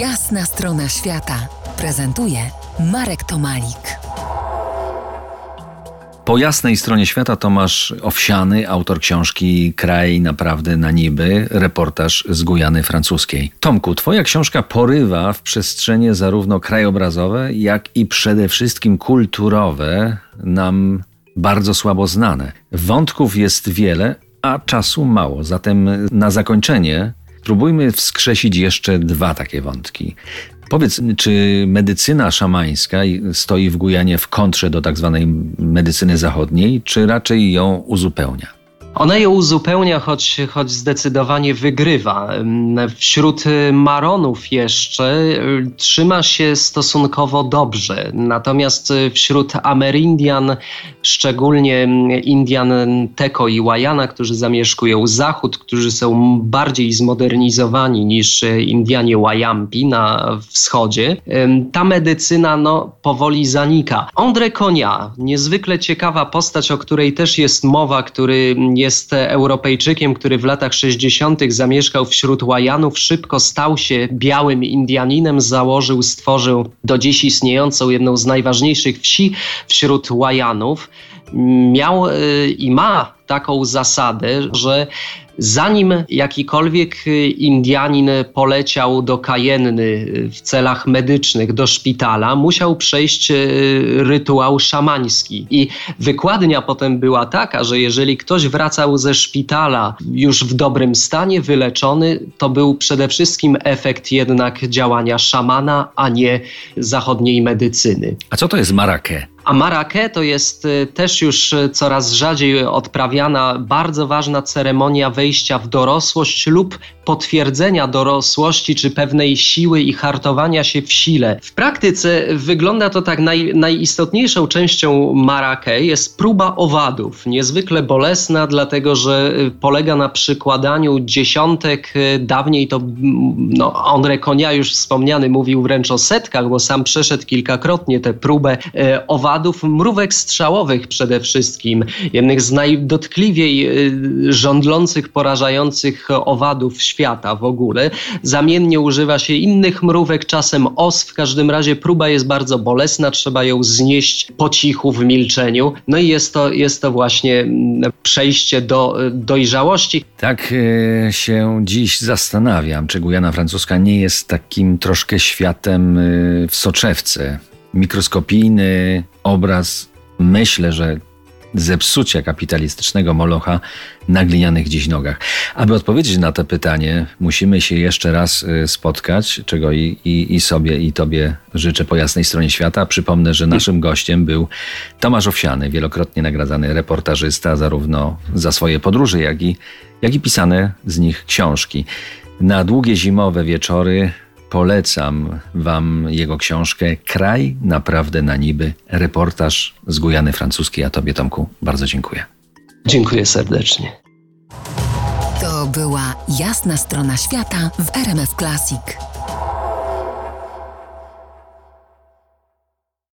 Jasna strona świata prezentuje Marek Tomalik. Po jasnej stronie świata Tomasz Owsiany, autor książki Kraj naprawdę na niby, reportaż z Gujany francuskiej. Tomku, twoja książka porywa w przestrzenie zarówno krajobrazowe, jak i przede wszystkim kulturowe, nam bardzo słabo znane. Wątków jest wiele, a czasu mało. Zatem na zakończenie spróbujmy wskrzesić jeszcze dwa takie wątki. Powiedz, czy medycyna szamańska stoi w Gujanie w kontrze do tak zwanej medycyny zachodniej, czy raczej ją uzupełnia? Ona ją uzupełnia, choć, choć zdecydowanie wygrywa. Wśród Maronów jeszcze y, trzyma się stosunkowo dobrze, natomiast wśród Amerindian, szczególnie Indian Teko i Wajana, którzy zamieszkują zachód, którzy są bardziej zmodernizowani niż Indianie Wajampi na wschodzie, ta medycyna no, powoli zanika. André Konia, niezwykle ciekawa postać, o której też jest mowa, który jest jest Europejczykiem, który w latach 60. zamieszkał wśród Łajanów, szybko stał się białym Indianinem, założył, stworzył do dziś istniejącą jedną z najważniejszych wsi wśród Łajanów. Miał y, i ma taką zasadę, że zanim jakikolwiek Indianin poleciał do Kajenny w celach medycznych, do szpitala, musiał przejść e, rytuał szamański. I wykładnia potem była taka, że jeżeli ktoś wracał ze szpitala już w dobrym stanie, wyleczony, to był przede wszystkim efekt jednak działania szamana, a nie zachodniej medycyny. A co to jest marakę? A marakę to jest y, też już y, coraz rzadziej odprawiana bardzo ważna ceremonia wejścia w dorosłość lub potwierdzenia dorosłości czy pewnej siły i hartowania się w sile. W praktyce wygląda to tak, naj, najistotniejszą częścią marakę jest próba owadów. Niezwykle bolesna, dlatego że y, polega na przykładaniu dziesiątek, dawniej to no, André Konia już wspomniany mówił wręcz o setkach, bo sam przeszedł kilkakrotnie tę próbę owadów owadów, mrówek strzałowych przede wszystkim, jednych z najdotkliwiej y, żądlących, porażających owadów świata w ogóle. Zamiennie używa się innych mrówek, czasem os. W każdym razie próba jest bardzo bolesna, trzeba ją znieść po cichu, w milczeniu. No i jest to, jest to właśnie mm, przejście do dojrzałości. Tak y, się dziś zastanawiam, czy Gujana Francuska nie jest takim troszkę światem y, w soczewce mikroskopijny obraz, myślę, że zepsucia kapitalistycznego molocha na glinianych dziś nogach. Aby odpowiedzieć na to pytanie, musimy się jeszcze raz y, spotkać, czego i, i, i sobie, i tobie życzę po jasnej stronie świata. Przypomnę, że naszym gościem był Tomasz Owsiany, wielokrotnie nagradzany reportażysta, zarówno za swoje podróże, jak i, jak i pisane z nich książki. Na długie zimowe wieczory Polecam Wam jego książkę Kraj naprawdę na niby. Reportaż z Gujany Francuskiej. A Tobie, Tomku, bardzo dziękuję. Dziękuję serdecznie. To była jasna strona świata w RMF Classic.